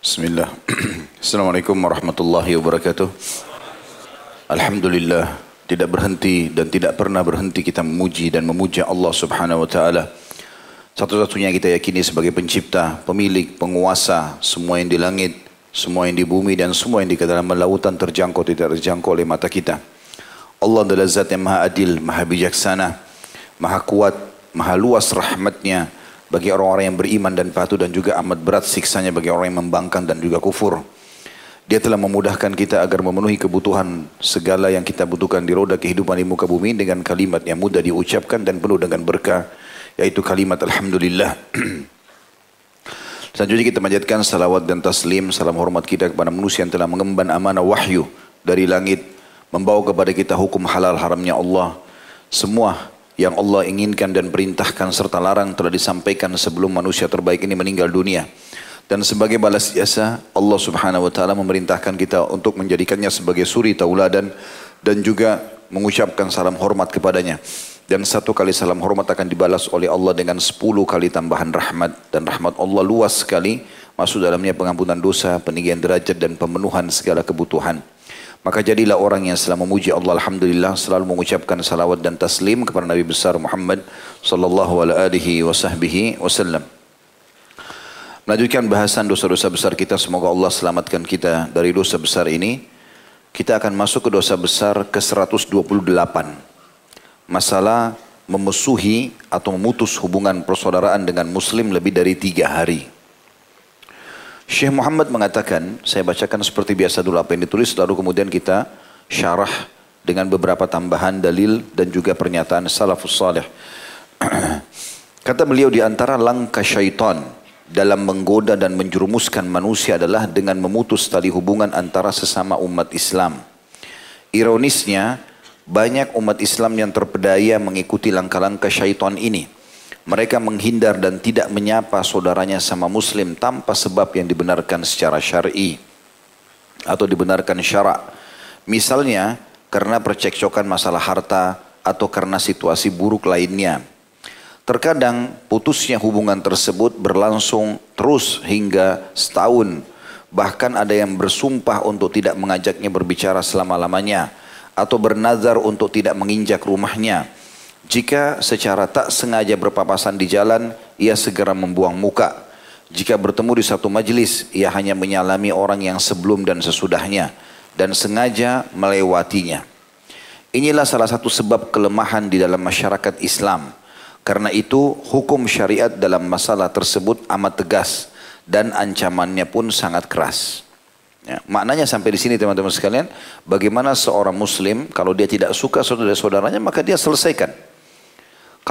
Bismillah. Assalamualaikum warahmatullahi wabarakatuh. Alhamdulillah tidak berhenti dan tidak pernah berhenti kita memuji dan memuja Allah Subhanahu wa taala. Satu-satunya kita yakini sebagai pencipta, pemilik, penguasa semua yang di langit, semua yang di bumi dan semua yang di dalam lautan terjangkau tidak terjangkau oleh mata kita. Allah adalah zat yang maha adil, maha bijaksana, maha kuat, maha luas rahmatnya bagi orang-orang yang beriman dan patuh dan juga amat berat siksanya bagi orang yang membangkang dan juga kufur. Dia telah memudahkan kita agar memenuhi kebutuhan segala yang kita butuhkan di roda kehidupan di muka bumi dengan kalimat yang mudah diucapkan dan penuh dengan berkah yaitu kalimat Alhamdulillah. Selanjutnya kita manjatkan salawat dan taslim, salam hormat kita kepada manusia yang telah mengemban amanah wahyu dari langit membawa kepada kita hukum halal haramnya Allah. Semua yang Allah inginkan dan perintahkan serta larang telah disampaikan sebelum manusia terbaik ini meninggal dunia. Dan sebagai balas jasa Allah subhanahu wa ta'ala memerintahkan kita untuk menjadikannya sebagai suri tauladan dan juga mengucapkan salam hormat kepadanya. Dan satu kali salam hormat akan dibalas oleh Allah dengan sepuluh kali tambahan rahmat. Dan rahmat Allah luas sekali. Masuk dalamnya pengampunan dosa, peninggian derajat dan pemenuhan segala kebutuhan. Maka jadilah orang yang selalu memuji Allah Alhamdulillah selalu mengucapkan salawat dan taslim kepada Nabi besar Muhammad sallallahu alaihi wasallam. Melanjutkan bahasan dosa-dosa besar kita semoga Allah selamatkan kita dari dosa besar ini. Kita akan masuk ke dosa besar ke-128. Masalah memusuhi atau memutus hubungan persaudaraan dengan muslim lebih dari tiga hari. Syekh Muhammad mengatakan, saya bacakan seperti biasa dulu apa yang ditulis, lalu kemudian kita syarah dengan beberapa tambahan dalil dan juga pernyataan salafus salih. Kata beliau di antara langkah syaitan dalam menggoda dan menjerumuskan manusia adalah dengan memutus tali hubungan antara sesama umat Islam. Ironisnya, banyak umat Islam yang terpedaya mengikuti langkah-langkah syaitan ini. Mereka menghindar dan tidak menyapa saudaranya sama muslim tanpa sebab yang dibenarkan secara syar'i atau dibenarkan syarak. Misalnya karena percekcokan masalah harta atau karena situasi buruk lainnya. Terkadang putusnya hubungan tersebut berlangsung terus hingga setahun. Bahkan ada yang bersumpah untuk tidak mengajaknya berbicara selama-lamanya. Atau bernazar untuk tidak menginjak rumahnya jika secara tak sengaja berpapasan di jalan, ia segera membuang muka. Jika bertemu di satu majelis, ia hanya menyalami orang yang sebelum dan sesudahnya dan sengaja melewatinya. Inilah salah satu sebab kelemahan di dalam masyarakat Islam. Karena itu hukum syariat dalam masalah tersebut amat tegas dan ancamannya pun sangat keras. Ya, maknanya sampai di sini teman-teman sekalian, bagaimana seorang muslim kalau dia tidak suka saudara-saudaranya maka dia selesaikan.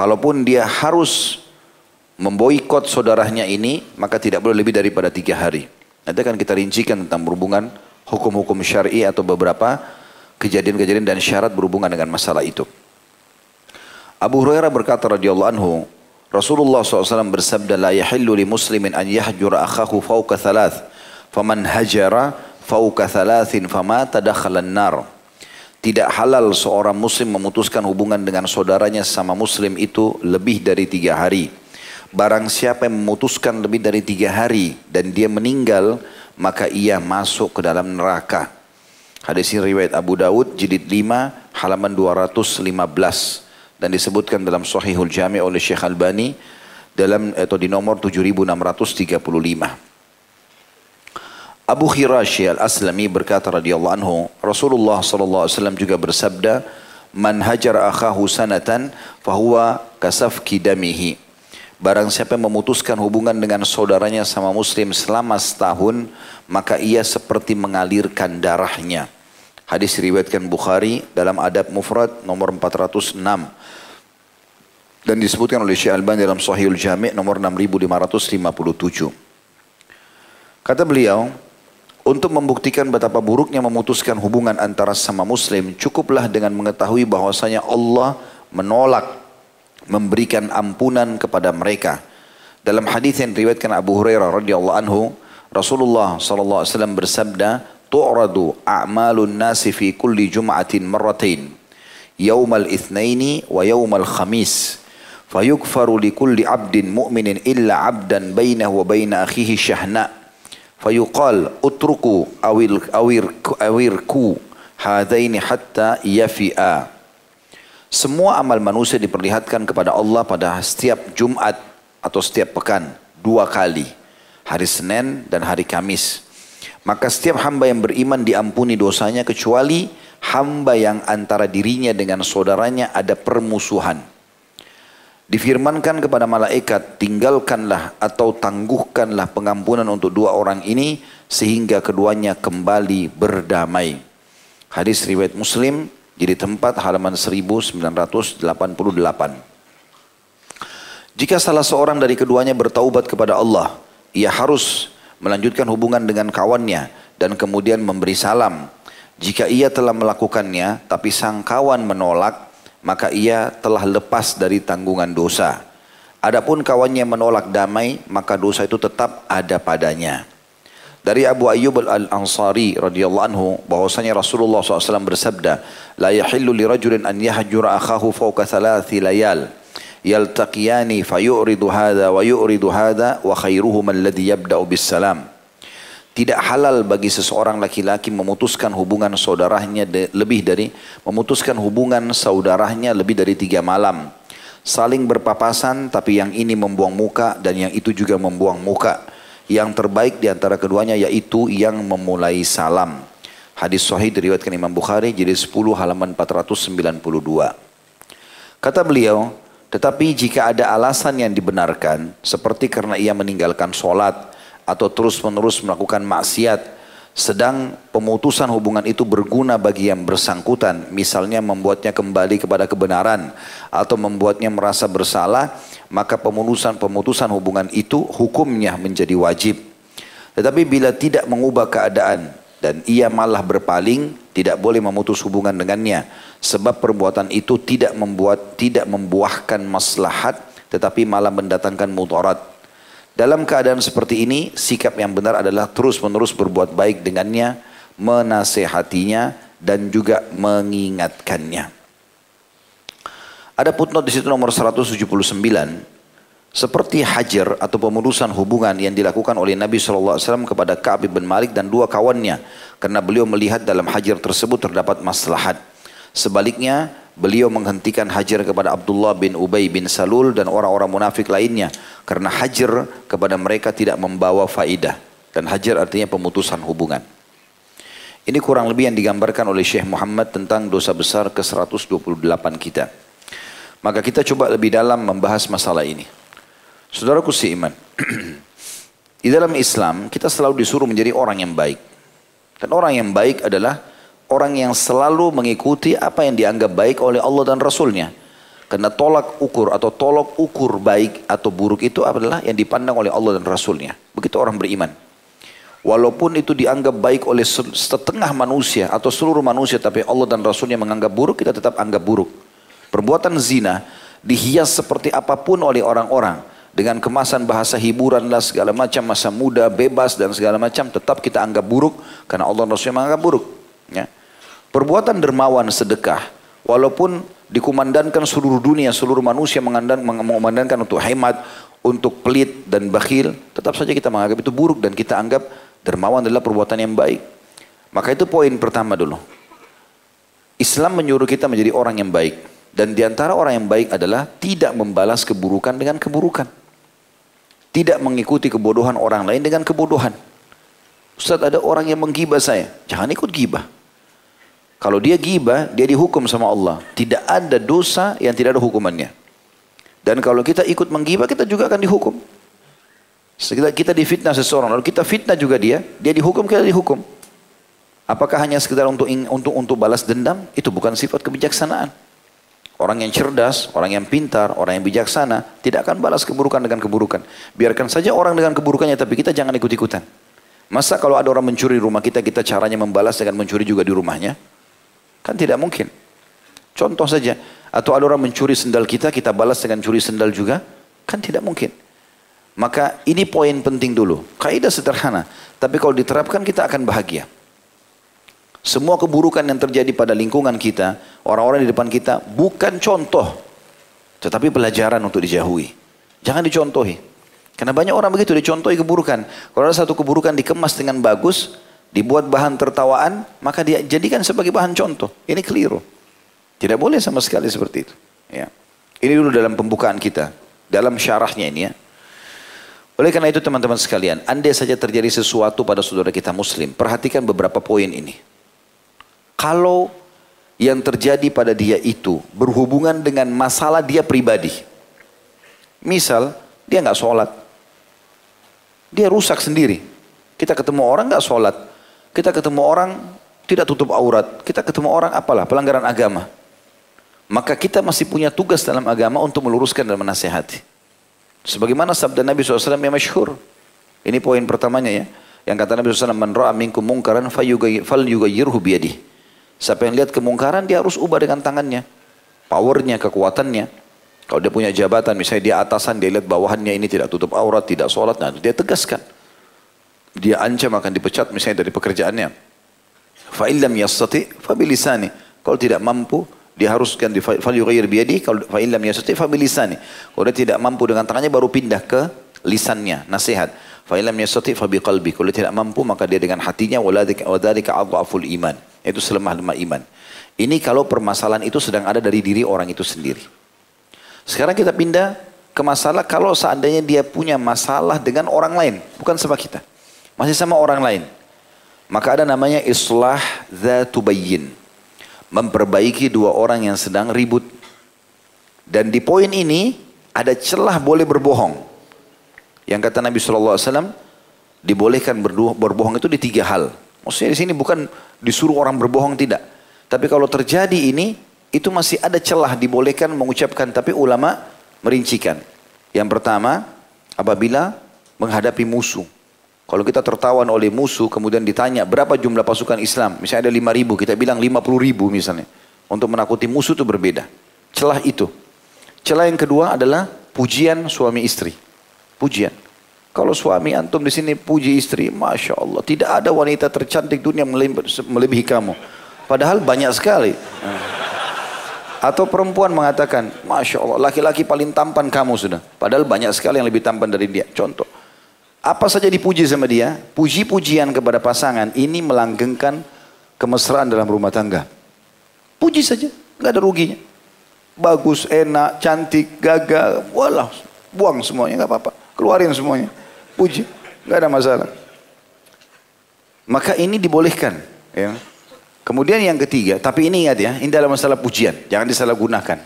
Kalaupun dia harus memboikot saudaranya ini, maka tidak boleh lebih daripada tiga hari. Nanti akan kita rincikan tentang berhubungan hukum-hukum syari atau beberapa kejadian-kejadian dan syarat berhubungan dengan masalah itu. Abu Hurairah berkata radhiyallahu anhu, Rasulullah SAW bersabda, yahillu li muslimin an yahjura akhahu fauka thalath, faman hajara fauka thalathin fama tadakhalan nar. Tidak halal seorang muslim memutuskan hubungan dengan saudaranya sama muslim itu lebih dari tiga hari. Barang siapa yang memutuskan lebih dari tiga hari dan dia meninggal, maka ia masuk ke dalam neraka. Hadis ini riwayat Abu Dawud jilid 5 halaman 215 dan disebutkan dalam Sahihul Jami oleh Syekh Albani dalam atau di nomor 7635. Abu Khirashi al-Aslami berkata radhiyallahu anhu, Rasulullah sallallahu alaihi wasallam juga bersabda, "Man hajar akhahu sanatan fahuwa kasafki damihi." Barang siapa yang memutuskan hubungan dengan saudaranya sama muslim selama setahun, maka ia seperti mengalirkan darahnya. Hadis riwayatkan Bukhari dalam Adab Mufrad nomor 406 dan disebutkan oleh Syekh Albani dalam Sahihul Jami' nomor 6557. Kata beliau, untuk membuktikan betapa buruknya memutuskan hubungan antara sama muslim, cukuplah dengan mengetahui bahwasanya Allah menolak memberikan ampunan kepada mereka. Dalam hadis yang diriwayatkan Abu Hurairah radhiyallahu anhu, Rasulullah sallallahu alaihi wasallam bersabda, "Tu'radu a'malun nasi fi kulli jum'atin marratain, yaumal itsnaini wa yaumal khamis." Fayukfaru li kulli abdin mu'minin illa abdan bainahu wa baina akhihi syahna' Fayuqal utruku awil awir awirku hadaini hatta yafi'a. Semua amal manusia diperlihatkan kepada Allah pada setiap Jumat atau setiap pekan dua kali. Hari Senin dan hari Kamis. Maka setiap hamba yang beriman diampuni dosanya kecuali hamba yang antara dirinya dengan saudaranya ada permusuhan. Difirmankan kepada malaikat, tinggalkanlah atau tangguhkanlah pengampunan untuk dua orang ini sehingga keduanya kembali berdamai. Hadis riwayat Muslim jadi tempat halaman 1988. Jika salah seorang dari keduanya bertaubat kepada Allah, ia harus melanjutkan hubungan dengan kawannya dan kemudian memberi salam. Jika ia telah melakukannya tapi sang kawan menolak, maka ia telah lepas dari tanggungan dosa. Adapun kawannya menolak damai, maka dosa itu tetap ada padanya. Dari Abu Ayyub Al-Ansari radhiyallahu anhu bahwasanya Rasulullah SAW bersabda, "La yahillu li rajulin an yahjura akhahu fawqa thalathi layal." yaltaqiyani fayuridu hadha wa yuridu hadha wa khairuhum alladhi yabda'u bis salam. Tidak halal bagi seseorang laki-laki memutuskan hubungan saudaranya lebih dari memutuskan hubungan saudaranya lebih dari tiga malam. Saling berpapasan tapi yang ini membuang muka dan yang itu juga membuang muka. Yang terbaik di antara keduanya yaitu yang memulai salam. Hadis sahih diriwayatkan Imam Bukhari jadi 10 halaman 492. Kata beliau, tetapi jika ada alasan yang dibenarkan, seperti karena ia meninggalkan sholat, atau terus-menerus melakukan maksiat. Sedang pemutusan hubungan itu berguna bagi yang bersangkutan. Misalnya membuatnya kembali kepada kebenaran atau membuatnya merasa bersalah maka pemutusan pemutusan hubungan itu hukumnya menjadi wajib. Tetapi bila tidak mengubah keadaan dan ia malah berpaling tidak boleh memutus hubungan dengannya. Sebab perbuatan itu tidak membuat tidak membuahkan maslahat tetapi malah mendatangkan mudarat dalam keadaan seperti ini, sikap yang benar adalah terus-menerus berbuat baik dengannya, menasehatinya, dan juga mengingatkannya. Ada putnot di situ nomor 179. Seperti hajar atau pemutusan hubungan yang dilakukan oleh Nabi SAW kepada Ka'ab bin Malik dan dua kawannya. Karena beliau melihat dalam hajar tersebut terdapat maslahat. Sebaliknya, beliau menghentikan hajar kepada Abdullah bin Ubay bin Salul dan orang-orang munafik lainnya karena hajar kepada mereka tidak membawa faidah dan hajar artinya pemutusan hubungan. Ini kurang lebih yang digambarkan oleh Syekh Muhammad tentang dosa besar ke-128 kita. Maka kita coba lebih dalam membahas masalah ini. Saudaraku si iman. Di dalam Islam kita selalu disuruh menjadi orang yang baik. Dan orang yang baik adalah orang yang selalu mengikuti apa yang dianggap baik oleh Allah dan Rasulnya. Karena tolak ukur atau tolak ukur baik atau buruk itu adalah yang dipandang oleh Allah dan Rasulnya. Begitu orang beriman. Walaupun itu dianggap baik oleh setengah manusia atau seluruh manusia tapi Allah dan Rasulnya menganggap buruk, kita tetap anggap buruk. Perbuatan zina dihias seperti apa pun oleh orang-orang dengan kemasan bahasa hiburan lah segala macam masa muda bebas dan segala macam tetap kita anggap buruk karena Allah dan Rasulnya menganggap buruk. Ya. Perbuatan dermawan sedekah, walaupun dikumandangkan seluruh dunia, seluruh manusia mengumandangkan untuk hemat, untuk pelit dan bakhil, tetap saja kita menganggap itu buruk dan kita anggap dermawan adalah perbuatan yang baik. Maka itu poin pertama dulu. Islam menyuruh kita menjadi orang yang baik. Dan di antara orang yang baik adalah tidak membalas keburukan dengan keburukan. Tidak mengikuti kebodohan orang lain dengan kebodohan. Ustaz ada orang yang menggibah saya. Jangan ikut gibah. Kalau dia gibah, dia dihukum sama Allah. Tidak ada dosa yang tidak ada hukumannya. Dan kalau kita ikut menggibah, kita juga akan dihukum. Kita, kita difitnah seseorang, lalu kita fitnah juga dia, dia dihukum, kita dihukum. Apakah hanya sekedar untuk untuk untuk balas dendam? Itu bukan sifat kebijaksanaan. Orang yang cerdas, orang yang pintar, orang yang bijaksana tidak akan balas keburukan dengan keburukan. Biarkan saja orang dengan keburukannya, tapi kita jangan ikut-ikutan. Masa kalau ada orang mencuri rumah kita, kita caranya membalas dengan mencuri juga di rumahnya? Kan tidak mungkin. Contoh saja, atau ada orang mencuri sendal kita, kita balas dengan curi sendal juga, kan tidak mungkin. Maka ini poin penting dulu. Kaidah sederhana, tapi kalau diterapkan kita akan bahagia. Semua keburukan yang terjadi pada lingkungan kita, orang-orang di depan kita, bukan contoh, tetapi pelajaran untuk dijauhi. Jangan dicontohi. Karena banyak orang begitu dicontohi keburukan. Kalau ada satu keburukan dikemas dengan bagus, dibuat bahan tertawaan, maka dia jadikan sebagai bahan contoh. Ini keliru. Tidak boleh sama sekali seperti itu. Ya. Ini dulu dalam pembukaan kita, dalam syarahnya ini ya. Oleh karena itu teman-teman sekalian, andai saja terjadi sesuatu pada saudara kita muslim, perhatikan beberapa poin ini. Kalau yang terjadi pada dia itu berhubungan dengan masalah dia pribadi. Misal, dia nggak sholat. Dia rusak sendiri. Kita ketemu orang nggak sholat. Kita ketemu orang tidak tutup aurat. Kita ketemu orang apalah, pelanggaran agama. Maka kita masih punya tugas dalam agama untuk meluruskan dan menasehati. Sebagaimana sabda Nabi SAW yang masyhur. Ini poin pertamanya ya. Yang kata Nabi SAW, Man ra'a minkum mungkaran fal yugayyirhu biyadih. Siapa yang lihat kemungkaran dia harus ubah dengan tangannya. Powernya, kekuatannya. Kalau dia punya jabatan, misalnya dia atasan, dia lihat bawahannya ini tidak tutup aurat, tidak sholat, nah dia tegaskan. Dia ancam akan dipecat misalnya dari pekerjaannya. Fa'illam yastati fabilisani. Kalau tidak mampu, dia haruskan di fal yughayyir biyadi, kalau fa'illam yastati fabilisani. Kalau dia tidak mampu dengan tangannya baru pindah ke lisannya, nasihat. Fa'ilam yastati fa biqalbi. Kalau tidak mampu maka dia dengan hatinya wadhalika adhaful iman. Itu selemah-lemah iman. Ini kalau permasalahan itu sedang ada dari diri orang itu sendiri. Sekarang kita pindah ke masalah kalau seandainya dia punya masalah dengan orang lain, bukan sama kita. Masih sama orang lain. Maka ada namanya islah dzatubayyin. Memperbaiki dua orang yang sedang ribut. Dan di poin ini ada celah boleh berbohong. Yang kata Nabi SAW, dibolehkan berbohong itu di tiga hal. Maksudnya di sini bukan disuruh orang berbohong tidak. Tapi kalau terjadi ini, itu masih ada celah dibolehkan mengucapkan. Tapi ulama merincikan. Yang pertama, apabila menghadapi musuh. Kalau kita tertawan oleh musuh, kemudian ditanya berapa jumlah pasukan Islam. Misalnya ada lima ribu, kita bilang lima puluh ribu misalnya. Untuk menakuti musuh itu berbeda. Celah itu. Celah yang kedua adalah pujian suami istri pujian. Kalau suami antum di sini puji istri, masya Allah, tidak ada wanita tercantik dunia melebihi kamu. Padahal banyak sekali. Atau perempuan mengatakan, masya Allah, laki-laki paling tampan kamu sudah. Padahal banyak sekali yang lebih tampan dari dia. Contoh, apa saja dipuji sama dia, puji-pujian kepada pasangan ini melanggengkan kemesraan dalam rumah tangga. Puji saja, nggak ada ruginya. Bagus, enak, cantik, gagah, walah, buang semuanya nggak apa-apa. Keluarin semuanya. Puji. Nggak ada masalah. Maka ini dibolehkan. Ya. Kemudian yang ketiga, tapi ini ingat ya, ini dalam masalah pujian. Jangan disalahgunakan.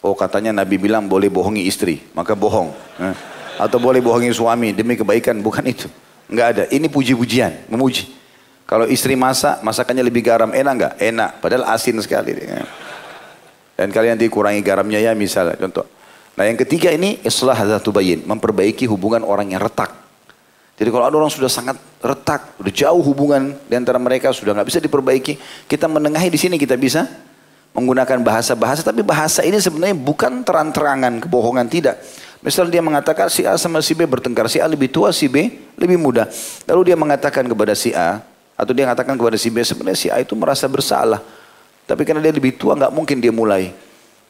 Oh katanya Nabi bilang boleh bohongi istri, maka bohong. Ya. Atau boleh bohongi suami demi kebaikan, bukan itu. Enggak ada, ini puji-pujian, memuji. Kalau istri masak, masakannya lebih garam, enak enggak? Enak, padahal asin sekali. Dan kalian nanti kurangi garamnya ya misalnya, contoh. Nah yang ketiga ini islah zatu bayin, memperbaiki hubungan orang yang retak. Jadi kalau ada orang sudah sangat retak, sudah jauh hubungan di antara mereka sudah nggak bisa diperbaiki, kita menengahi di sini kita bisa menggunakan bahasa-bahasa, tapi bahasa ini sebenarnya bukan terang-terangan kebohongan tidak. Misal dia mengatakan si A sama si B bertengkar, si A lebih tua, si B lebih muda. Lalu dia mengatakan kepada si A, atau dia mengatakan kepada si B, sebenarnya si A itu merasa bersalah. Tapi karena dia lebih tua nggak mungkin dia mulai.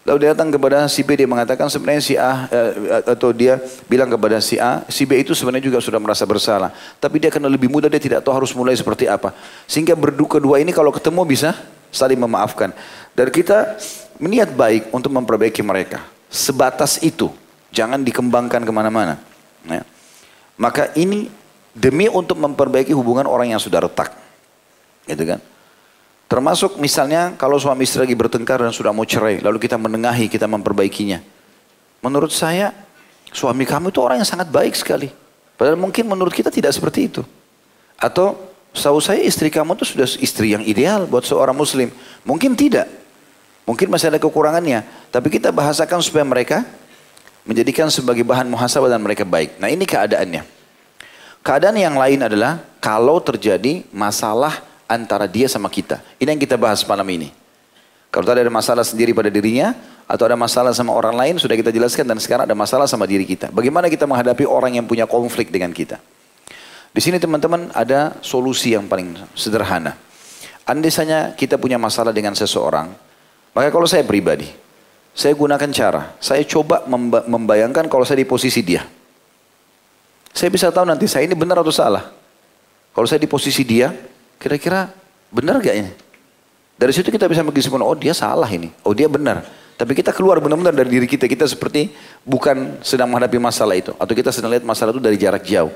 Lalu dia datang kepada si B, dia mengatakan sebenarnya si A, eh, atau dia bilang kepada si A, si B itu sebenarnya juga sudah merasa bersalah. Tapi dia karena lebih muda, dia tidak tahu harus mulai seperti apa. Sehingga berdua kedua ini kalau ketemu bisa saling memaafkan. Dan kita meniat baik untuk memperbaiki mereka. Sebatas itu. Jangan dikembangkan ke mana-mana. Ya. Maka ini demi untuk memperbaiki hubungan orang yang sudah retak. Gitu kan. Termasuk misalnya kalau suami istri lagi bertengkar dan sudah mau cerai, lalu kita menengahi, kita memperbaikinya. Menurut saya, suami kamu itu orang yang sangat baik sekali. Padahal mungkin menurut kita tidak seperti itu. Atau setahu saya istri kamu itu sudah istri yang ideal buat seorang muslim. Mungkin tidak. Mungkin masih ada kekurangannya. Tapi kita bahasakan supaya mereka menjadikan sebagai bahan muhasabah dan mereka baik. Nah ini keadaannya. Keadaan yang lain adalah kalau terjadi masalah antara dia sama kita. Ini yang kita bahas malam ini. Kalau ada masalah sendiri pada dirinya, atau ada masalah sama orang lain, sudah kita jelaskan, dan sekarang ada masalah sama diri kita. Bagaimana kita menghadapi orang yang punya konflik dengan kita? Di sini teman-teman ada solusi yang paling sederhana. Andesanya kita punya masalah dengan seseorang, maka kalau saya pribadi, saya gunakan cara, saya coba membayangkan kalau saya di posisi dia. Saya bisa tahu nanti saya ini benar atau salah. Kalau saya di posisi dia, kira-kira benar gak ini? Dari situ kita bisa mengisipkan, oh dia salah ini, oh dia benar. Tapi kita keluar benar-benar dari diri kita, kita seperti bukan sedang menghadapi masalah itu. Atau kita sedang lihat masalah itu dari jarak jauh.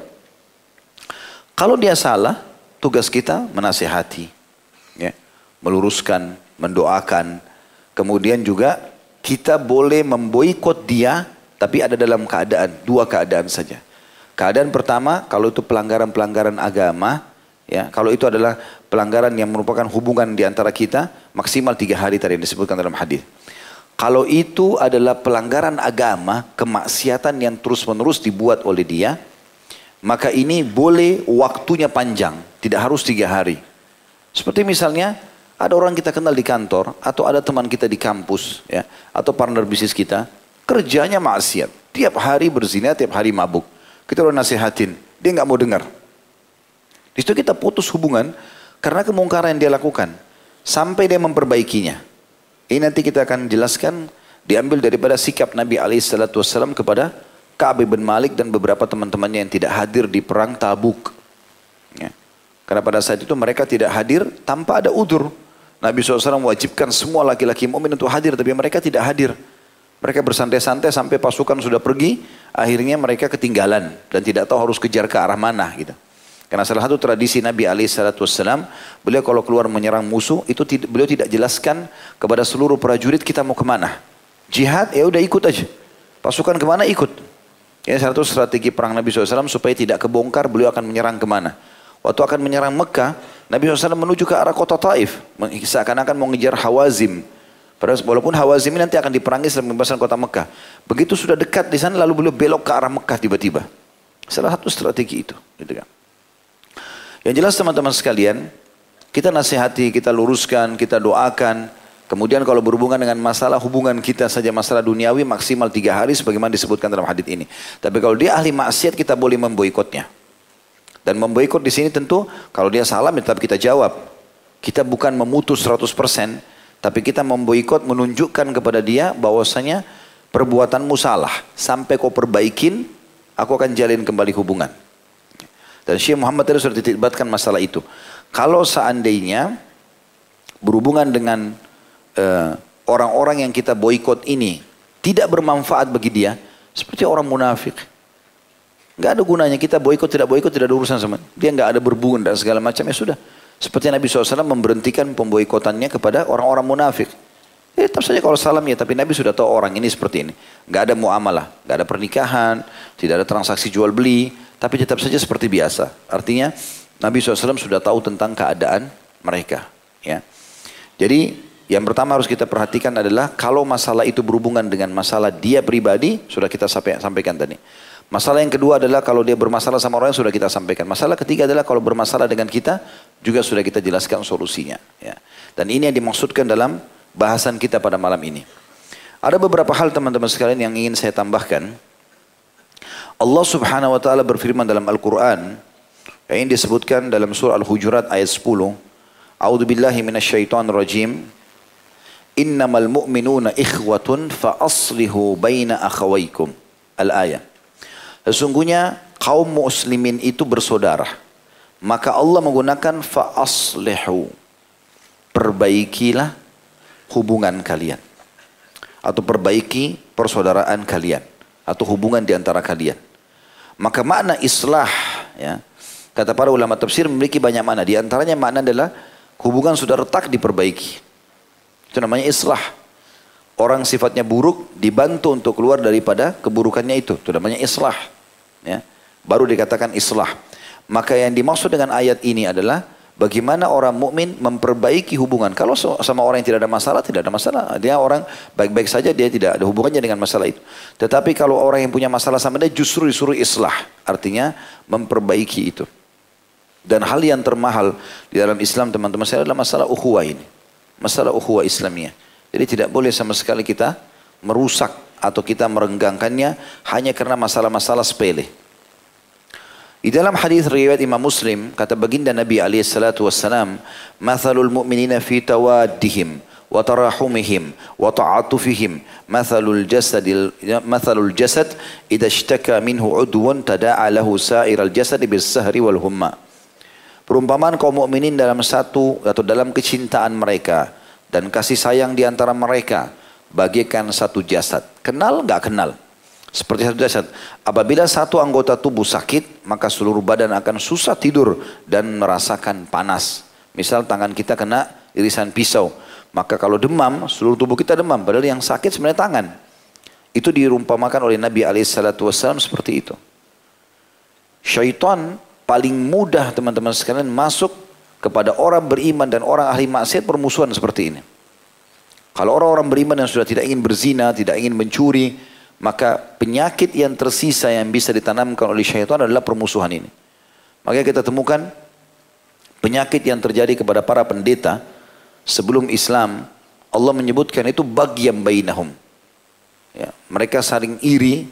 Kalau dia salah, tugas kita menasihati, ya, meluruskan, mendoakan. Kemudian juga kita boleh memboikot dia, tapi ada dalam keadaan, dua keadaan saja. Keadaan pertama, kalau itu pelanggaran-pelanggaran agama, Ya, kalau itu adalah pelanggaran yang merupakan hubungan di antara kita, maksimal tiga hari tadi yang disebutkan dalam hadis. Kalau itu adalah pelanggaran agama, kemaksiatan yang terus-menerus dibuat oleh dia, maka ini boleh waktunya panjang, tidak harus tiga hari. Seperti misalnya ada orang kita kenal di kantor, atau ada teman kita di kampus, ya, atau partner bisnis kita, kerjanya maksiat. Tiap hari berzina, tiap hari mabuk. Kita udah nasihatin, dia nggak mau dengar. Di situ kita putus hubungan karena kemungkaran yang dia lakukan. Sampai dia memperbaikinya. Ini nanti kita akan jelaskan diambil daripada sikap Nabi SAW kepada Ka'ab bin Malik dan beberapa teman-temannya yang tidak hadir di perang Tabuk. Ya. Karena pada saat itu mereka tidak hadir tanpa ada udur. Nabi SAW mewajibkan semua laki-laki mukmin untuk hadir, tapi mereka tidak hadir. Mereka bersantai-santai sampai pasukan sudah pergi, akhirnya mereka ketinggalan dan tidak tahu harus kejar ke arah mana gitu. Karena salah satu tradisi Nabi SAW, beliau kalau keluar menyerang musuh, itu beliau tidak jelaskan kepada seluruh prajurit kita mau ke mana. Jihad, ya udah ikut aja. Pasukan ke mana, ikut. Ini salah satu strategi perang Nabi SAW supaya tidak kebongkar beliau akan menyerang ke mana. Waktu akan menyerang Mekah, Nabi SAW menuju ke arah kota Taif. Seakan-akan mau ngejar Hawazim. Padahal walaupun Hawazim ini nanti akan diperangi setelah pembebasan kota Mekah. Begitu sudah dekat di sana lalu beliau belok ke arah Mekah tiba-tiba. Salah satu strategi itu. Gitu kan. Yang jelas teman-teman sekalian, kita nasihati, kita luruskan, kita doakan. Kemudian kalau berhubungan dengan masalah hubungan kita saja masalah duniawi maksimal tiga hari sebagaimana disebutkan dalam hadis ini. Tapi kalau dia ahli maksiat kita boleh memboikotnya. Dan memboikot di sini tentu kalau dia salah tetap kita jawab. Kita bukan memutus 100%, tapi kita memboikot menunjukkan kepada dia bahwasanya perbuatanmu salah. Sampai kau perbaikin, aku akan jalin kembali hubungan. Dan Syekh Muhammad tadi sudah dititbatkan masalah itu. Kalau seandainya berhubungan dengan eh, orang-orang uh, yang kita boykot ini tidak bermanfaat bagi dia, seperti orang munafik. Gak ada gunanya kita boykot tidak boykot tidak ada urusan sama dia. Gak ada berhubungan dan segala macam ya sudah. Seperti Nabi SAW memberhentikan pemboikotannya kepada orang-orang munafik. Ya, tetap saja kalau salam ya, tapi Nabi sudah tahu orang ini seperti ini. Gak ada muamalah, gak ada pernikahan, tidak ada transaksi jual beli, tapi tetap saja seperti biasa. Artinya Nabi SAW sudah tahu tentang keadaan mereka. Ya. Jadi yang pertama harus kita perhatikan adalah kalau masalah itu berhubungan dengan masalah dia pribadi, sudah kita sampaikan tadi. Masalah yang kedua adalah kalau dia bermasalah sama orang yang sudah kita sampaikan. Masalah ketiga adalah kalau bermasalah dengan kita, juga sudah kita jelaskan solusinya. Ya. Dan ini yang dimaksudkan dalam bahasan kita pada malam ini. Ada beberapa hal teman-teman sekalian yang ingin saya tambahkan. Allah subhanahu wa ta'ala berfirman dalam Al-Quran yang disebutkan dalam surah Al-Hujurat ayat 10 A'udhu billahi minasyaitan rajim Innamal mu'minuna ikhwatun fa aslihu baina akhawaikum Al-ayah Sesungguhnya kaum muslimin itu bersaudara maka Allah menggunakan fa aslihu perbaikilah hubungan kalian atau perbaiki persaudaraan kalian atau hubungan di antara kalian. Maka makna islah ya, kata para ulama tafsir memiliki banyak makna. Di antaranya makna adalah hubungan sudah retak diperbaiki. Itu namanya islah. Orang sifatnya buruk dibantu untuk keluar daripada keburukannya itu. Itu namanya islah. Ya. Baru dikatakan islah. Maka yang dimaksud dengan ayat ini adalah Bagaimana orang mukmin memperbaiki hubungan? Kalau sama orang yang tidak ada masalah, tidak ada masalah. Dia orang baik-baik saja, dia tidak ada hubungannya dengan masalah itu. Tetapi kalau orang yang punya masalah sama dia justru disuruh islah. Artinya memperbaiki itu. Dan hal yang termahal di dalam Islam teman-teman saya adalah masalah ukhuwah ini. Masalah ukhuwah Islamiyah. Jadi tidak boleh sama sekali kita merusak atau kita merenggangkannya hanya karena masalah-masalah sepele. Di dalam hadis riwayat Imam Muslim kata baginda Nabi alaihi salatu wasallam, "Matsalul mu'minina fi tawaddihim wa tarahumihim wa ta'atufihim mathalul Jasad, mathalul jasad idza ishtaka minhu udwun tada'a lahu sa'iral jasad bis sahri wal humma." Perumpamaan kaum mukminin dalam satu atau dalam kecintaan mereka dan kasih sayang di antara mereka bagaikan satu jasad. Kenal nggak kenal? Seperti satu jasad. Apabila satu anggota tubuh sakit, maka seluruh badan akan susah tidur dan merasakan panas. Misal tangan kita kena irisan pisau. Maka kalau demam, seluruh tubuh kita demam. Padahal yang sakit sebenarnya tangan. Itu dirumpamakan oleh Nabi SAW seperti itu. Syaitan paling mudah teman-teman sekalian masuk kepada orang beriman dan orang ahli maksiat permusuhan seperti ini. Kalau orang-orang beriman yang sudah tidak ingin berzina, tidak ingin mencuri, maka penyakit yang tersisa yang bisa ditanamkan oleh syaitan adalah permusuhan ini. Makanya kita temukan penyakit yang terjadi kepada para pendeta sebelum Islam, Allah menyebutkan itu bagian bainahum. Ya, mereka saling iri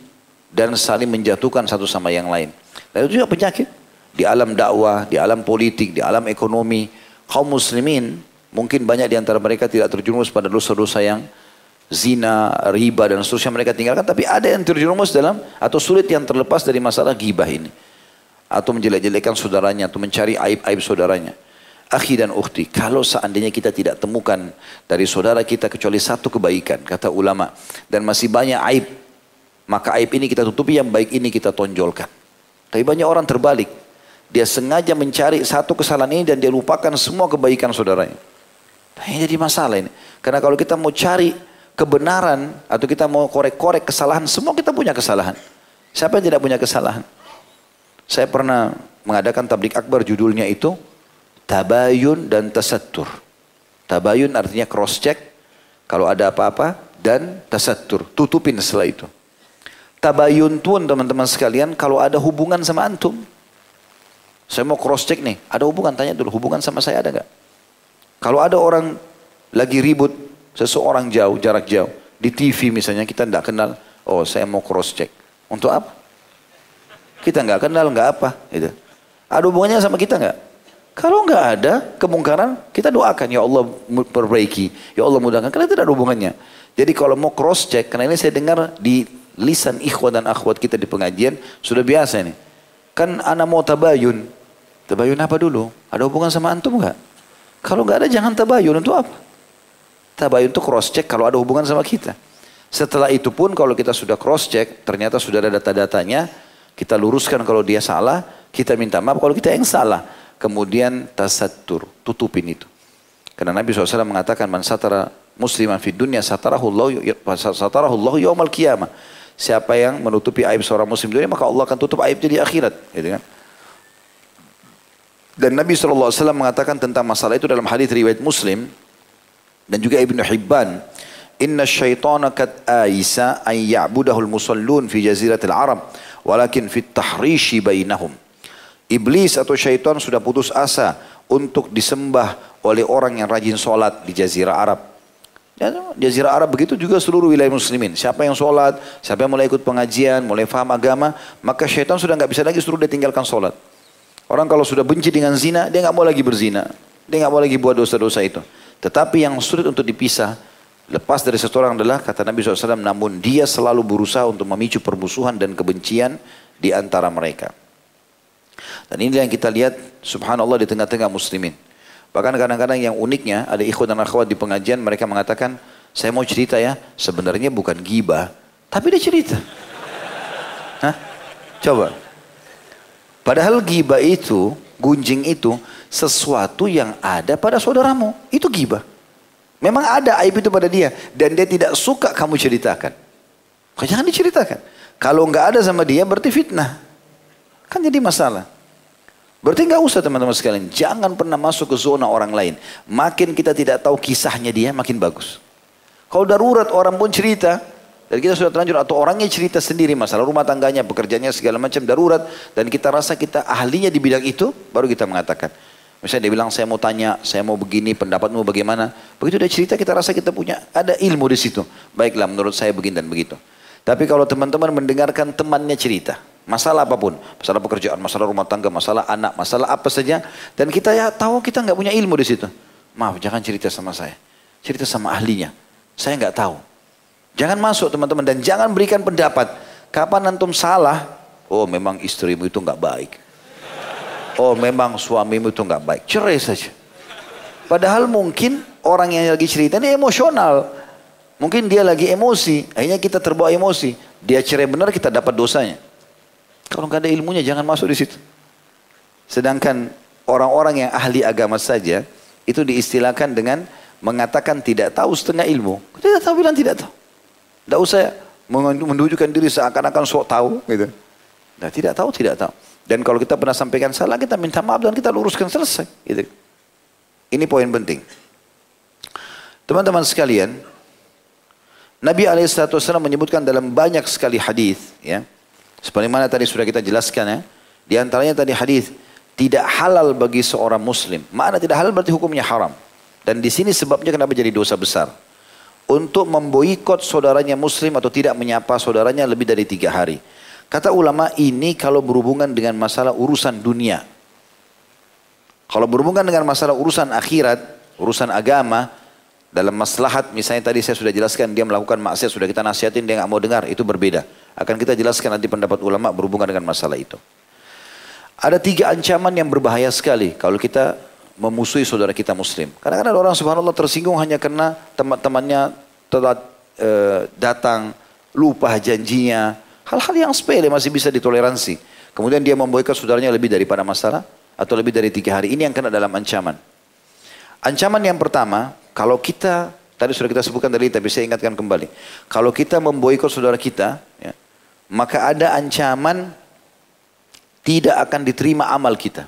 dan saling menjatuhkan satu sama yang lain. Dan itu juga penyakit di alam dakwah, di alam politik, di alam ekonomi. Kaum muslimin mungkin banyak di antara mereka tidak terjerumus pada dosa-dosa yang zina, riba dan seterusnya mereka tinggalkan. Tapi ada yang terjerumus dalam atau sulit yang terlepas dari masalah gibah ini. Atau menjelek-jelekkan saudaranya atau mencari aib-aib saudaranya. Akhi dan ukhti, kalau seandainya kita tidak temukan dari saudara kita kecuali satu kebaikan, kata ulama, dan masih banyak aib, maka aib ini kita tutupi, yang baik ini kita tonjolkan. Tapi banyak orang terbalik. Dia sengaja mencari satu kesalahan ini dan dia lupakan semua kebaikan saudaranya. Ini jadi masalah ini. Karena kalau kita mau cari kebenaran atau kita mau korek-korek kesalahan, semua kita punya kesalahan. Siapa yang tidak punya kesalahan? Saya pernah mengadakan tablik akbar judulnya itu tabayun dan tasattur. Tabayun artinya cross check kalau ada apa-apa dan tasattur, tutupin setelah itu. Tabayun pun teman-teman sekalian kalau ada hubungan sama antum. Saya mau cross check nih, ada hubungan tanya dulu, hubungan sama saya ada nggak? Kalau ada orang lagi ribut, seseorang jauh, jarak jauh, di TV misalnya kita tidak kenal, oh saya mau cross check. Untuk apa? Kita nggak kenal, nggak apa. Gitu. Ada hubungannya sama kita nggak? Kalau nggak ada kemungkaran, kita doakan ya Allah perbaiki, ya Allah mudahkan. Karena tidak ada hubungannya. Jadi kalau mau cross check, karena ini saya dengar di lisan ikhwan dan akhwat kita di pengajian sudah biasa ini. Kan anak mau tabayun. Tabayun apa dulu? Ada hubungan sama antum nggak? Kalau nggak ada jangan tabayun untuk apa? Tabayun itu cross check kalau ada hubungan sama kita. Setelah itu pun kalau kita sudah cross check, ternyata sudah ada data-datanya, kita luruskan kalau dia salah, kita minta maaf kalau kita yang salah kemudian tasatur, tutupin itu. Karena Nabi SAW mengatakan man satara musliman fi dunia satarahullahu satarahullahu yaumal qiyamah. Siapa yang menutupi aib seorang muslim dunia maka Allah akan tutup aib di akhirat, gitu kan? Dan Nabi SAW mengatakan tentang masalah itu dalam hadis riwayat Muslim dan juga Ibnu Hibban. Inna syaitana kat aisa an ya'budahul musallun fi jaziratil Arab walakin fit tahrishi bainahum. Iblis atau syaitan sudah putus asa untuk disembah oleh orang yang rajin sholat di jazirah Arab. Ya, jazirah Arab begitu juga seluruh wilayah muslimin. Siapa yang sholat, siapa yang mulai ikut pengajian, mulai faham agama, maka syaitan sudah nggak bisa lagi suruh dia tinggalkan sholat. Orang kalau sudah benci dengan zina, dia nggak mau lagi berzina. Dia nggak mau lagi buat dosa-dosa itu. Tetapi yang sulit untuk dipisah, lepas dari seseorang adalah kata Nabi SAW, namun dia selalu berusaha untuk memicu permusuhan dan kebencian di antara mereka. Dan ini yang kita lihat subhanallah di tengah-tengah muslimin. Bahkan kadang-kadang yang uniknya ada ikhwan dan akhwat di pengajian mereka mengatakan, saya mau cerita ya, sebenarnya bukan gibah, tapi dia cerita. Hah? Coba. Padahal gibah itu, gunjing itu, sesuatu yang ada pada saudaramu. Itu gibah. Memang ada aib itu pada dia. Dan dia tidak suka kamu ceritakan. Jangan diceritakan. Kalau nggak ada sama dia berarti fitnah. Kan jadi masalah. Berarti nggak usah teman-teman sekalian. Jangan pernah masuk ke zona orang lain. Makin kita tidak tahu kisahnya dia, makin bagus. Kalau darurat orang pun cerita, dan kita sudah terlanjur atau orangnya cerita sendiri masalah rumah tangganya, pekerjaannya segala macam darurat dan kita rasa kita ahlinya di bidang itu, baru kita mengatakan. Misalnya dia bilang saya mau tanya, saya mau begini, pendapatmu bagaimana? Begitu dia cerita kita rasa kita punya ada ilmu di situ. Baiklah menurut saya begini dan begitu. Tapi kalau teman-teman mendengarkan temannya cerita, Masalah apa pun, masalah pekerjaan, masalah rumah tangga, masalah anak, masalah apa saja. Dan kita ya tahu kita nggak punya ilmu di situ. Maaf, jangan cerita sama saya. Cerita sama ahlinya. Saya nggak tahu. Jangan masuk teman-teman dan jangan berikan pendapat. Kapan antum salah? Oh memang istrimu itu nggak baik. Oh memang suamimu itu nggak baik. Cerai saja. Padahal mungkin orang yang lagi cerita ini emosional. Mungkin dia lagi emosi. Akhirnya kita terbawa emosi. Dia cerai benar kita dapat dosanya. Kalau nggak ada ilmunya jangan masuk di situ. Sedangkan orang-orang yang ahli agama saja itu diistilahkan dengan mengatakan tidak tahu setengah ilmu. Tidak tahu bilang tidak tahu. Tidak usah menunjukkan diri seakan-akan sok tahu gitu. Nah, tidak tahu, tidak tahu. Dan kalau kita pernah sampaikan salah, kita minta maaf dan kita luruskan selesai. Gitu. Ini poin penting. Teman-teman sekalian, Nabi SAW menyebutkan dalam banyak sekali hadis, ya. Seperti mana tadi sudah kita jelaskan ya. Di antaranya tadi hadis tidak halal bagi seorang muslim. Mana tidak halal berarti hukumnya haram. Dan di sini sebabnya kenapa jadi dosa besar untuk memboikot saudaranya muslim atau tidak menyapa saudaranya lebih dari tiga hari. Kata ulama ini kalau berhubungan dengan masalah urusan dunia. Kalau berhubungan dengan masalah urusan akhirat, urusan agama, dalam maslahat misalnya tadi saya sudah jelaskan dia melakukan maksiat sudah kita nasihatin dia nggak mau dengar itu berbeda. Akan kita jelaskan nanti pendapat ulama berhubungan dengan masalah itu. Ada tiga ancaman yang berbahaya sekali kalau kita memusuhi saudara kita muslim. Kadang-kadang orang subhanallah tersinggung hanya karena teman-temannya telah e, datang, lupa janjinya. Hal-hal yang sepele masih bisa ditoleransi. Kemudian dia memboikot saudaranya lebih daripada masalah atau lebih dari tiga hari. Ini yang kena dalam ancaman. Ancaman yang pertama, kalau kita, tadi sudah kita sebutkan tadi tapi saya ingatkan kembali. Kalau kita memboikot saudara kita, ya, maka ada ancaman tidak akan diterima amal kita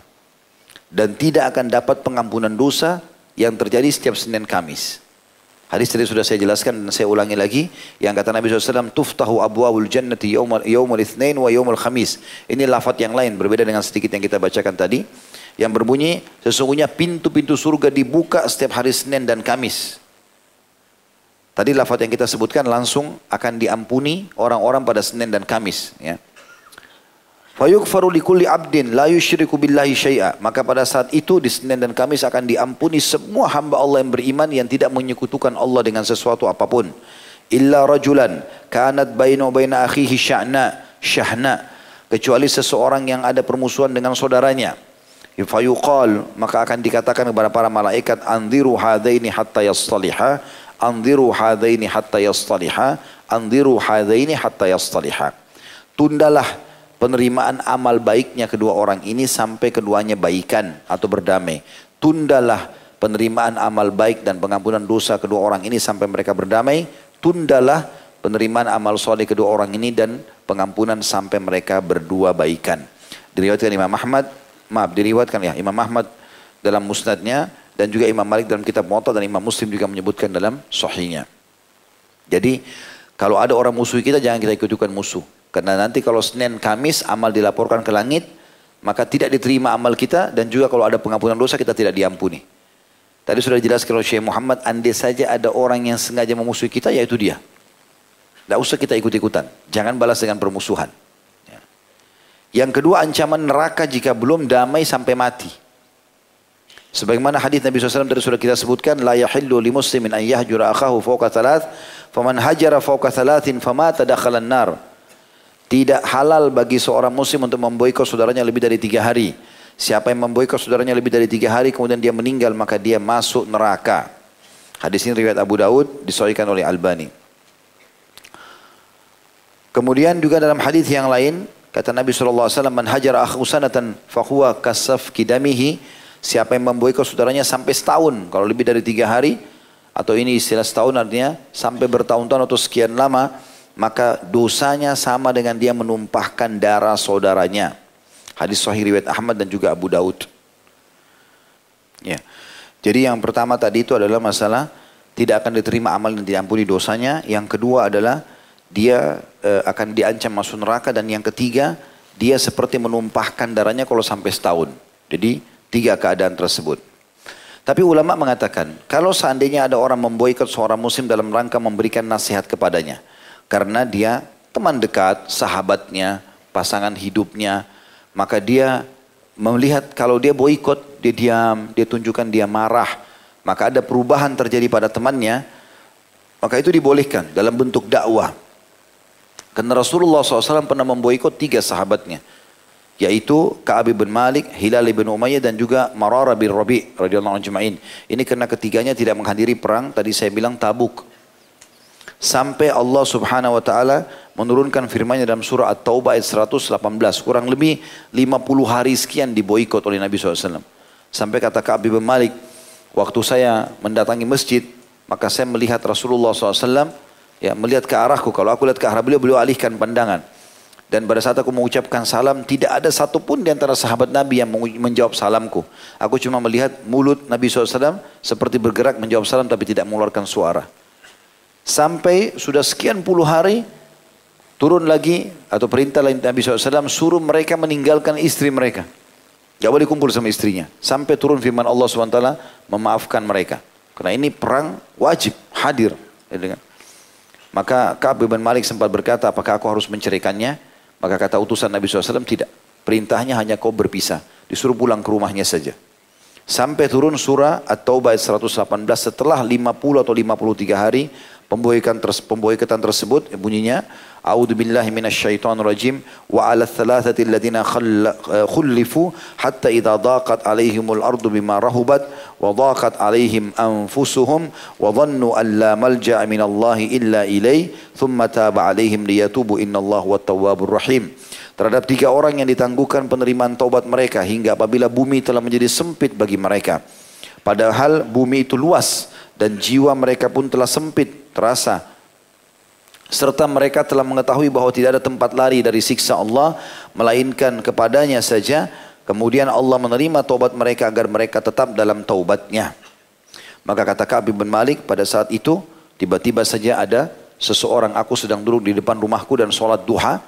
dan tidak akan dapat pengampunan dosa yang terjadi setiap Senin Kamis. Hadis tadi sudah saya jelaskan dan saya ulangi lagi. Yang kata Nabi SAW, Tuftahu abwabul jannati yawmul ithnain wa yawmul khamis. Ini lafat yang lain, berbeda dengan sedikit yang kita bacakan tadi. Yang berbunyi, sesungguhnya pintu-pintu surga dibuka setiap hari Senin dan Kamis. Tadi lafat yang kita sebutkan langsung akan diampuni orang-orang pada Senin dan Kamis. Ya. Fayughfaru likulli abdin la yusyriku billahi syai'a. Maka pada saat itu di Senin dan Kamis akan diampuni semua hamba Allah yang beriman yang tidak menyekutukan Allah dengan sesuatu apa pun. Illa rajulan kanat bainu baina akhihi sya'na syahna. Kecuali seseorang yang ada permusuhan dengan saudaranya. Fayuqal maka akan dikatakan kepada para malaikat anziru hadaini hatta yastaliha anziru hadaini hatta yastaliha anziru hadaini hatta yastaliha. Tundalah penerimaan amal baiknya kedua orang ini sampai keduanya baikan atau berdamai. Tundalah penerimaan amal baik dan pengampunan dosa kedua orang ini sampai mereka berdamai. Tundalah penerimaan amal soleh kedua orang ini dan pengampunan sampai mereka berdua baikan. Diriwayatkan Imam Ahmad, maaf diriwayatkan ya Imam Ahmad dalam musnadnya dan juga Imam Malik dalam kitab Muwatta dan Imam Muslim juga menyebutkan dalam sahihnya. Jadi kalau ada orang musuh kita jangan kita ikut-ikutan musuh. Karena nanti kalau Senin Kamis amal dilaporkan ke langit, maka tidak diterima amal kita dan juga kalau ada pengampunan dosa kita tidak diampuni. Tadi sudah dijelaskan oleh Syekh Muhammad, andai saja ada orang yang sengaja memusuhi kita, yaitu dia. Tidak usah kita ikut-ikutan. Jangan balas dengan permusuhan. Ya. Yang kedua ancaman neraka jika belum damai sampai mati. Sebagaimana hadis Nabi SAW tadi sudah kita sebutkan, la yahillu li muslimin an yahjura akhahu fawqa thalath, faman hajara thalathin famata dakhalan nar. Tidak halal bagi seorang muslim untuk memboikot saudaranya lebih dari tiga hari. Siapa yang memboikot saudaranya lebih dari tiga hari kemudian dia meninggal maka dia masuk neraka. Hadis ini riwayat Abu Daud disoikan oleh Albani. Kemudian juga dalam hadis yang lain kata Nabi SAW man hajar akhu kasaf kidamihi siapa yang memboikot saudaranya sampai setahun kalau lebih dari tiga hari atau ini istilah setahun artinya sampai bertahun-tahun atau sekian lama maka dosanya sama dengan dia menumpahkan darah saudaranya. Hadis sahih riwayat Ahmad dan juga Abu Daud. Ya. Jadi yang pertama tadi itu adalah masalah tidak akan diterima amal dan diampuni dosanya. Yang kedua adalah dia e, akan diancam masuk neraka dan yang ketiga dia seperti menumpahkan darahnya kalau sampai setahun. Jadi tiga keadaan tersebut. Tapi ulama mengatakan kalau seandainya ada orang memboikot seorang muslim dalam rangka memberikan nasihat kepadanya karena dia teman dekat, sahabatnya, pasangan hidupnya, maka dia melihat kalau dia boikot, dia diam, dia tunjukkan dia marah, maka ada perubahan terjadi pada temannya, maka itu dibolehkan dalam bentuk dakwah. Karena Rasulullah SAW pernah memboikot tiga sahabatnya. Yaitu Ka'ab bin Malik, Hilal bin Umayyah dan juga Marara bin Rabi radhiyallahu anhu Ini karena ketiganya tidak menghadiri perang, tadi saya bilang tabuk. Sampai Allah subhanahu wa ta'ala menurunkan firmannya dalam surah At-Taubah ayat 118. Kurang lebih 50 hari sekian diboikot oleh Nabi SAW. Sampai kata Ka'ab bin Malik, Waktu saya mendatangi masjid, maka saya melihat Rasulullah SAW, ya melihat ke arahku. Kalau aku lihat ke arah beliau, beliau alihkan pandangan. Dan pada saat aku mengucapkan salam, tidak ada satupun di antara sahabat Nabi yang menjawab salamku. Aku cuma melihat mulut Nabi SAW seperti bergerak menjawab salam tapi tidak mengeluarkan suara. Sampai sudah sekian puluh hari, turun lagi atau perintah lain Nabi SAW suruh mereka meninggalkan istri mereka. Gak boleh kumpul sama istrinya. Sampai turun firman Allah SWT memaafkan mereka. Karena ini perang wajib, hadir. Ya Maka Ka'ab bin Malik sempat berkata, apakah aku harus menceraikannya? Maka kata utusan Nabi SAW, tidak. Perintahnya hanya kau berpisah. Disuruh pulang ke rumahnya saja. Sampai turun surah At-Taubah 118 setelah 50 atau 53 hari pemboikatan tersebut bunyinya A'udzu billahi minasyaitonir rajim wa 'ala thalathati alladziina khulifu hatta idza daqat 'alaihimul ardu bima rahubat wa daqat 'alaihim anfusuhum wa dhannu an la malja'a minallahi illa ilaihi thumma taba 'alaihim liyatubu innallaha wat tawwabur rahim. Terhadap tiga orang yang ditangguhkan penerimaan taubat mereka hingga apabila bumi telah menjadi sempit bagi mereka padahal bumi itu luas dan jiwa mereka pun telah sempit terasa. Serta mereka telah mengetahui bahwa tidak ada tempat lari dari siksa Allah melainkan kepadanya saja. Kemudian Allah menerima taubat mereka agar mereka tetap dalam taubatnya. Maka kata Ka'ab bin Malik pada saat itu tiba-tiba saja ada seseorang aku sedang duduk di depan rumahku dan sholat duha.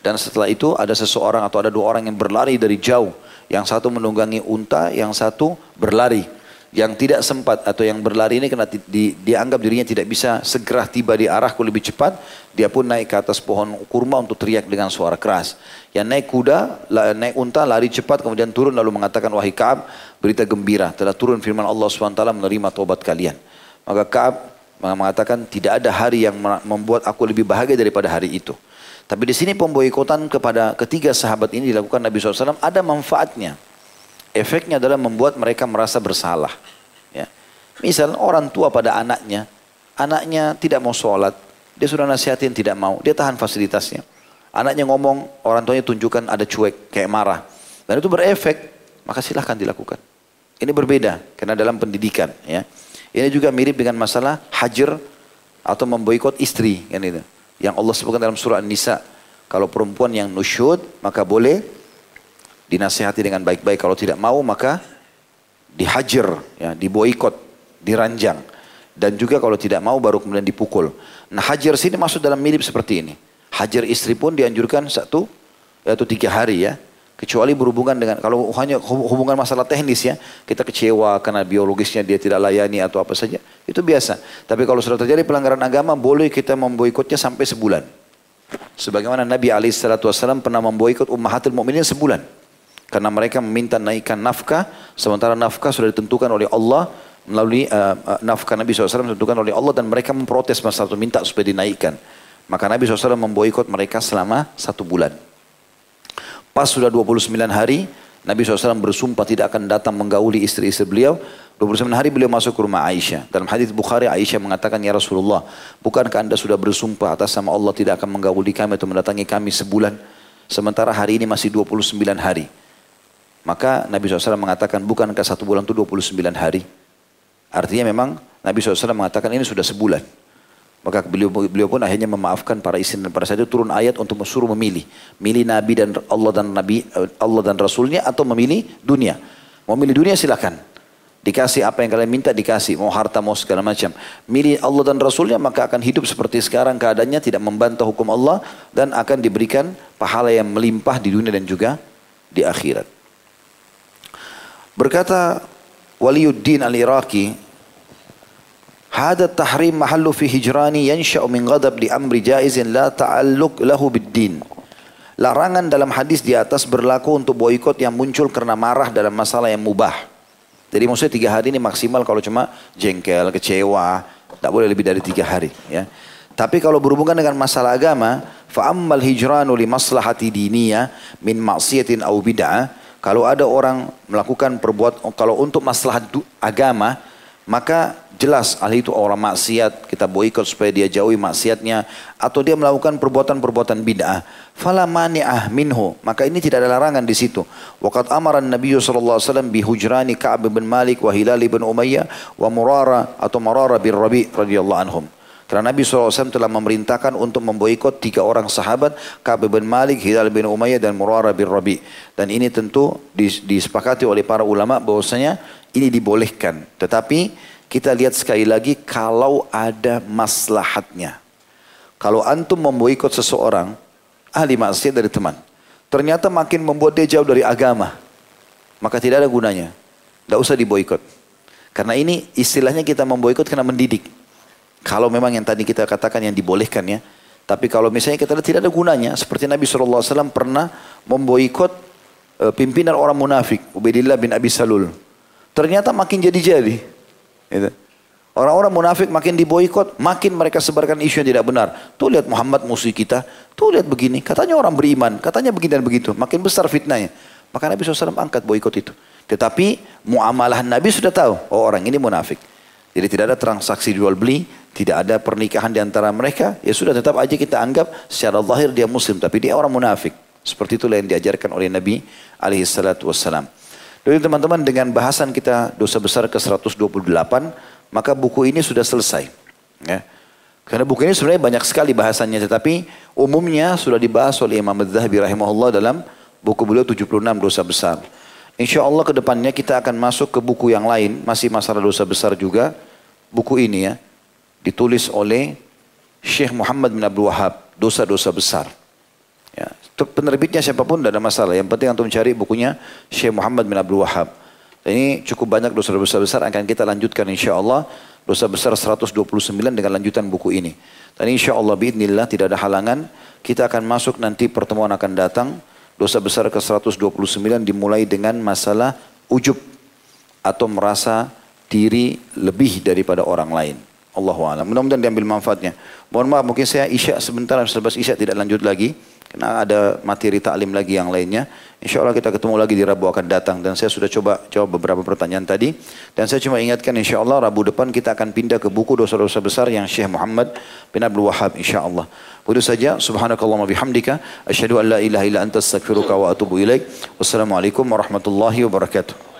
Dan setelah itu ada seseorang atau ada dua orang yang berlari dari jauh. Yang satu menunggangi unta yang satu berlari yang tidak sempat atau yang berlari ini karena di, di, dianggap dirinya tidak bisa segera tiba di arahku lebih cepat, dia pun naik ke atas pohon kurma untuk teriak dengan suara keras. Yang naik kuda, naik unta, lari cepat, kemudian turun lalu mengatakan, wahai Kaab, berita gembira, telah turun firman Allah SWT menerima tobat kalian. Maka Kaab mengatakan, tidak ada hari yang membuat aku lebih bahagia daripada hari itu. Tapi di sini pemboikotan kepada ketiga sahabat ini dilakukan Nabi SAW ada manfaatnya. Efeknya adalah membuat mereka merasa bersalah. Ya. Misal orang tua pada anaknya, anaknya tidak mau sholat, dia sudah nasihatin tidak mau, dia tahan fasilitasnya. Anaknya ngomong, orang tuanya tunjukkan ada cuek, kayak marah. Dan itu berefek, maka silahkan dilakukan. Ini berbeda, karena dalam pendidikan. ya. Ini juga mirip dengan masalah hajar atau memboikot istri. Kan itu. Yang Allah sebutkan dalam surah An-Nisa. Kalau perempuan yang nusyud, maka boleh dinasihati dengan baik-baik. Kalau tidak mau maka dihajar, ya, diboikot, diranjang. Dan juga kalau tidak mau baru kemudian dipukul. Nah hajar sini masuk dalam mirip seperti ini. Hajar istri pun dianjurkan satu atau tiga hari ya. Kecuali berhubungan dengan, kalau hanya hubungan masalah teknis ya, kita kecewa karena biologisnya dia tidak layani atau apa saja, itu biasa. Tapi kalau sudah terjadi pelanggaran agama, boleh kita memboikotnya sampai sebulan. Sebagaimana Nabi SAW pernah memboikot ummahatul mu'minin sebulan. Karena mereka meminta naikkan nafkah, sementara nafkah sudah ditentukan oleh Allah melalui uh, uh, nafkah Nabi SAW ditentukan oleh Allah dan mereka memprotes masalah itu minta supaya dinaikkan. Maka Nabi SAW memboikot mereka selama satu bulan. Pas sudah 29 hari, Nabi SAW bersumpah tidak akan datang menggauli istri-istri beliau. 29 hari beliau masuk ke rumah Aisyah. Dalam hadis Bukhari Aisyah mengatakan, Ya Rasulullah, bukankah anda sudah bersumpah atas sama Allah tidak akan menggauli kami atau mendatangi kami sebulan? Sementara hari ini masih 29 hari. Maka Nabi SAW mengatakan bukankah satu bulan itu 29 hari? Artinya memang Nabi SAW mengatakan ini sudah sebulan. Maka beliau, beliau pun akhirnya memaafkan para istri dan para sahabat turun ayat untuk suruh memilih. Milih Nabi dan Allah dan Nabi Allah dan Rasulnya atau memilih dunia. Mau milih dunia silakan. Dikasih apa yang kalian minta dikasih. Mau harta mau segala macam. Milih Allah dan Rasulnya maka akan hidup seperti sekarang keadaannya tidak membantah hukum Allah. Dan akan diberikan pahala yang melimpah di dunia dan juga di akhirat. Berkata Waliuddin al-Iraqi, "Hada tahrim mahallu fi hijrani yansha'u min ghadab li amri jaizin la ta'alluq lahu bid-din." Larangan dalam hadis di atas berlaku untuk boikot yang muncul karena marah dalam masalah yang mubah. Jadi maksudnya tiga hari ini maksimal kalau cuma jengkel, kecewa, tak boleh lebih dari tiga hari. Ya. Tapi kalau berhubungan dengan masalah agama, fa'ammal hijranu li maslahati diniyah min maksiatin au bid'ah. Kalau ada orang melakukan perbuat kalau untuk masalah agama, maka jelas ahli itu orang maksiat, kita boikot supaya dia jauhi maksiatnya atau dia melakukan perbuatan-perbuatan bid'ah. Fala mani'ah minhu, maka ini tidak ada larangan di situ. Waqad amara Nabi sallallahu alaihi wasallam bi hujrani Ka'ab bin Malik wa Hilal bin Umayyah wa Murara atau Murara bin Rabi radhiyallahu anhum. Karena Nabi SAW telah memerintahkan untuk memboikot tiga orang sahabat, Ka'ab bin Malik, Hilal bin Umayyah, dan Murara bin Rabi. Dan ini tentu disepakati oleh para ulama bahwasanya ini dibolehkan. Tetapi kita lihat sekali lagi kalau ada maslahatnya. Kalau antum memboikot seseorang, ahli maksiat dari teman. Ternyata makin membuat dia jauh dari agama. Maka tidak ada gunanya. Tidak usah diboikot. Karena ini istilahnya kita memboikot karena mendidik. Kalau memang yang tadi kita katakan yang dibolehkan ya. Tapi kalau misalnya kita tidak ada gunanya. Seperti Nabi SAW pernah memboikot uh, pimpinan orang munafik. Ubaidillah bin Abi Salul. Ternyata makin jadi-jadi. Gitu. Orang-orang munafik makin diboikot, makin mereka sebarkan isu yang tidak benar. Tuh lihat Muhammad musuh kita, tuh lihat begini. Katanya orang beriman, katanya begini dan begitu. Makin besar fitnahnya. Maka Nabi SAW angkat boikot itu. Tetapi muamalah Nabi sudah tahu, oh orang ini munafik. Jadi tidak ada transaksi jual beli, tidak ada pernikahan di antara mereka. Ya sudah tetap aja kita anggap secara zahir dia muslim, tapi dia orang munafik. Seperti itulah yang diajarkan oleh Nabi alaihi salatu wassalam. Jadi teman-teman dengan bahasan kita dosa besar ke 128, maka buku ini sudah selesai. Ya. Karena buku ini sebenarnya banyak sekali bahasannya, tetapi umumnya sudah dibahas oleh Imam Az-Zahabi rahimahullah dalam buku beliau 76 dosa besar. Insya Allah ke depannya kita akan masuk ke buku yang lain, masih masalah dosa besar juga. Buku ini ya, ditulis oleh Syekh Muhammad bin Abdul Wahab, dosa-dosa besar. Ya, penerbitnya siapa pun tidak ada masalah. Yang penting untuk mencari bukunya Syekh Muhammad bin Abdul Wahab. ini cukup banyak dosa-dosa besar akan kita lanjutkan insya Allah. Dosa besar 129 dengan lanjutan buku ini. Dan insya Allah biidnillah tidak ada halangan. Kita akan masuk nanti pertemuan akan datang. Dosa besar ke 129 dimulai dengan masalah ujub. Atau merasa diri lebih daripada orang lain. Allah Alhamdulillah. Mudah-mudahan diambil manfaatnya. Mohon maaf mungkin saya isya sebentar selepas isya tidak lanjut lagi. Karena ada materi taklim lagi yang lainnya. Insya Allah kita ketemu lagi di Rabu akan datang. Dan saya sudah coba jawab beberapa pertanyaan tadi. Dan saya cuma ingatkan insya Allah Rabu depan kita akan pindah ke buku dosa-dosa besar yang Syekh Muhammad bin Abdul Wahab insya Allah. Itu saja. Subhanakallah bihamdika. Asyhadu an la ilaha illa anta wa atubu ilaik. Wassalamualaikum warahmatullahi wabarakatuh.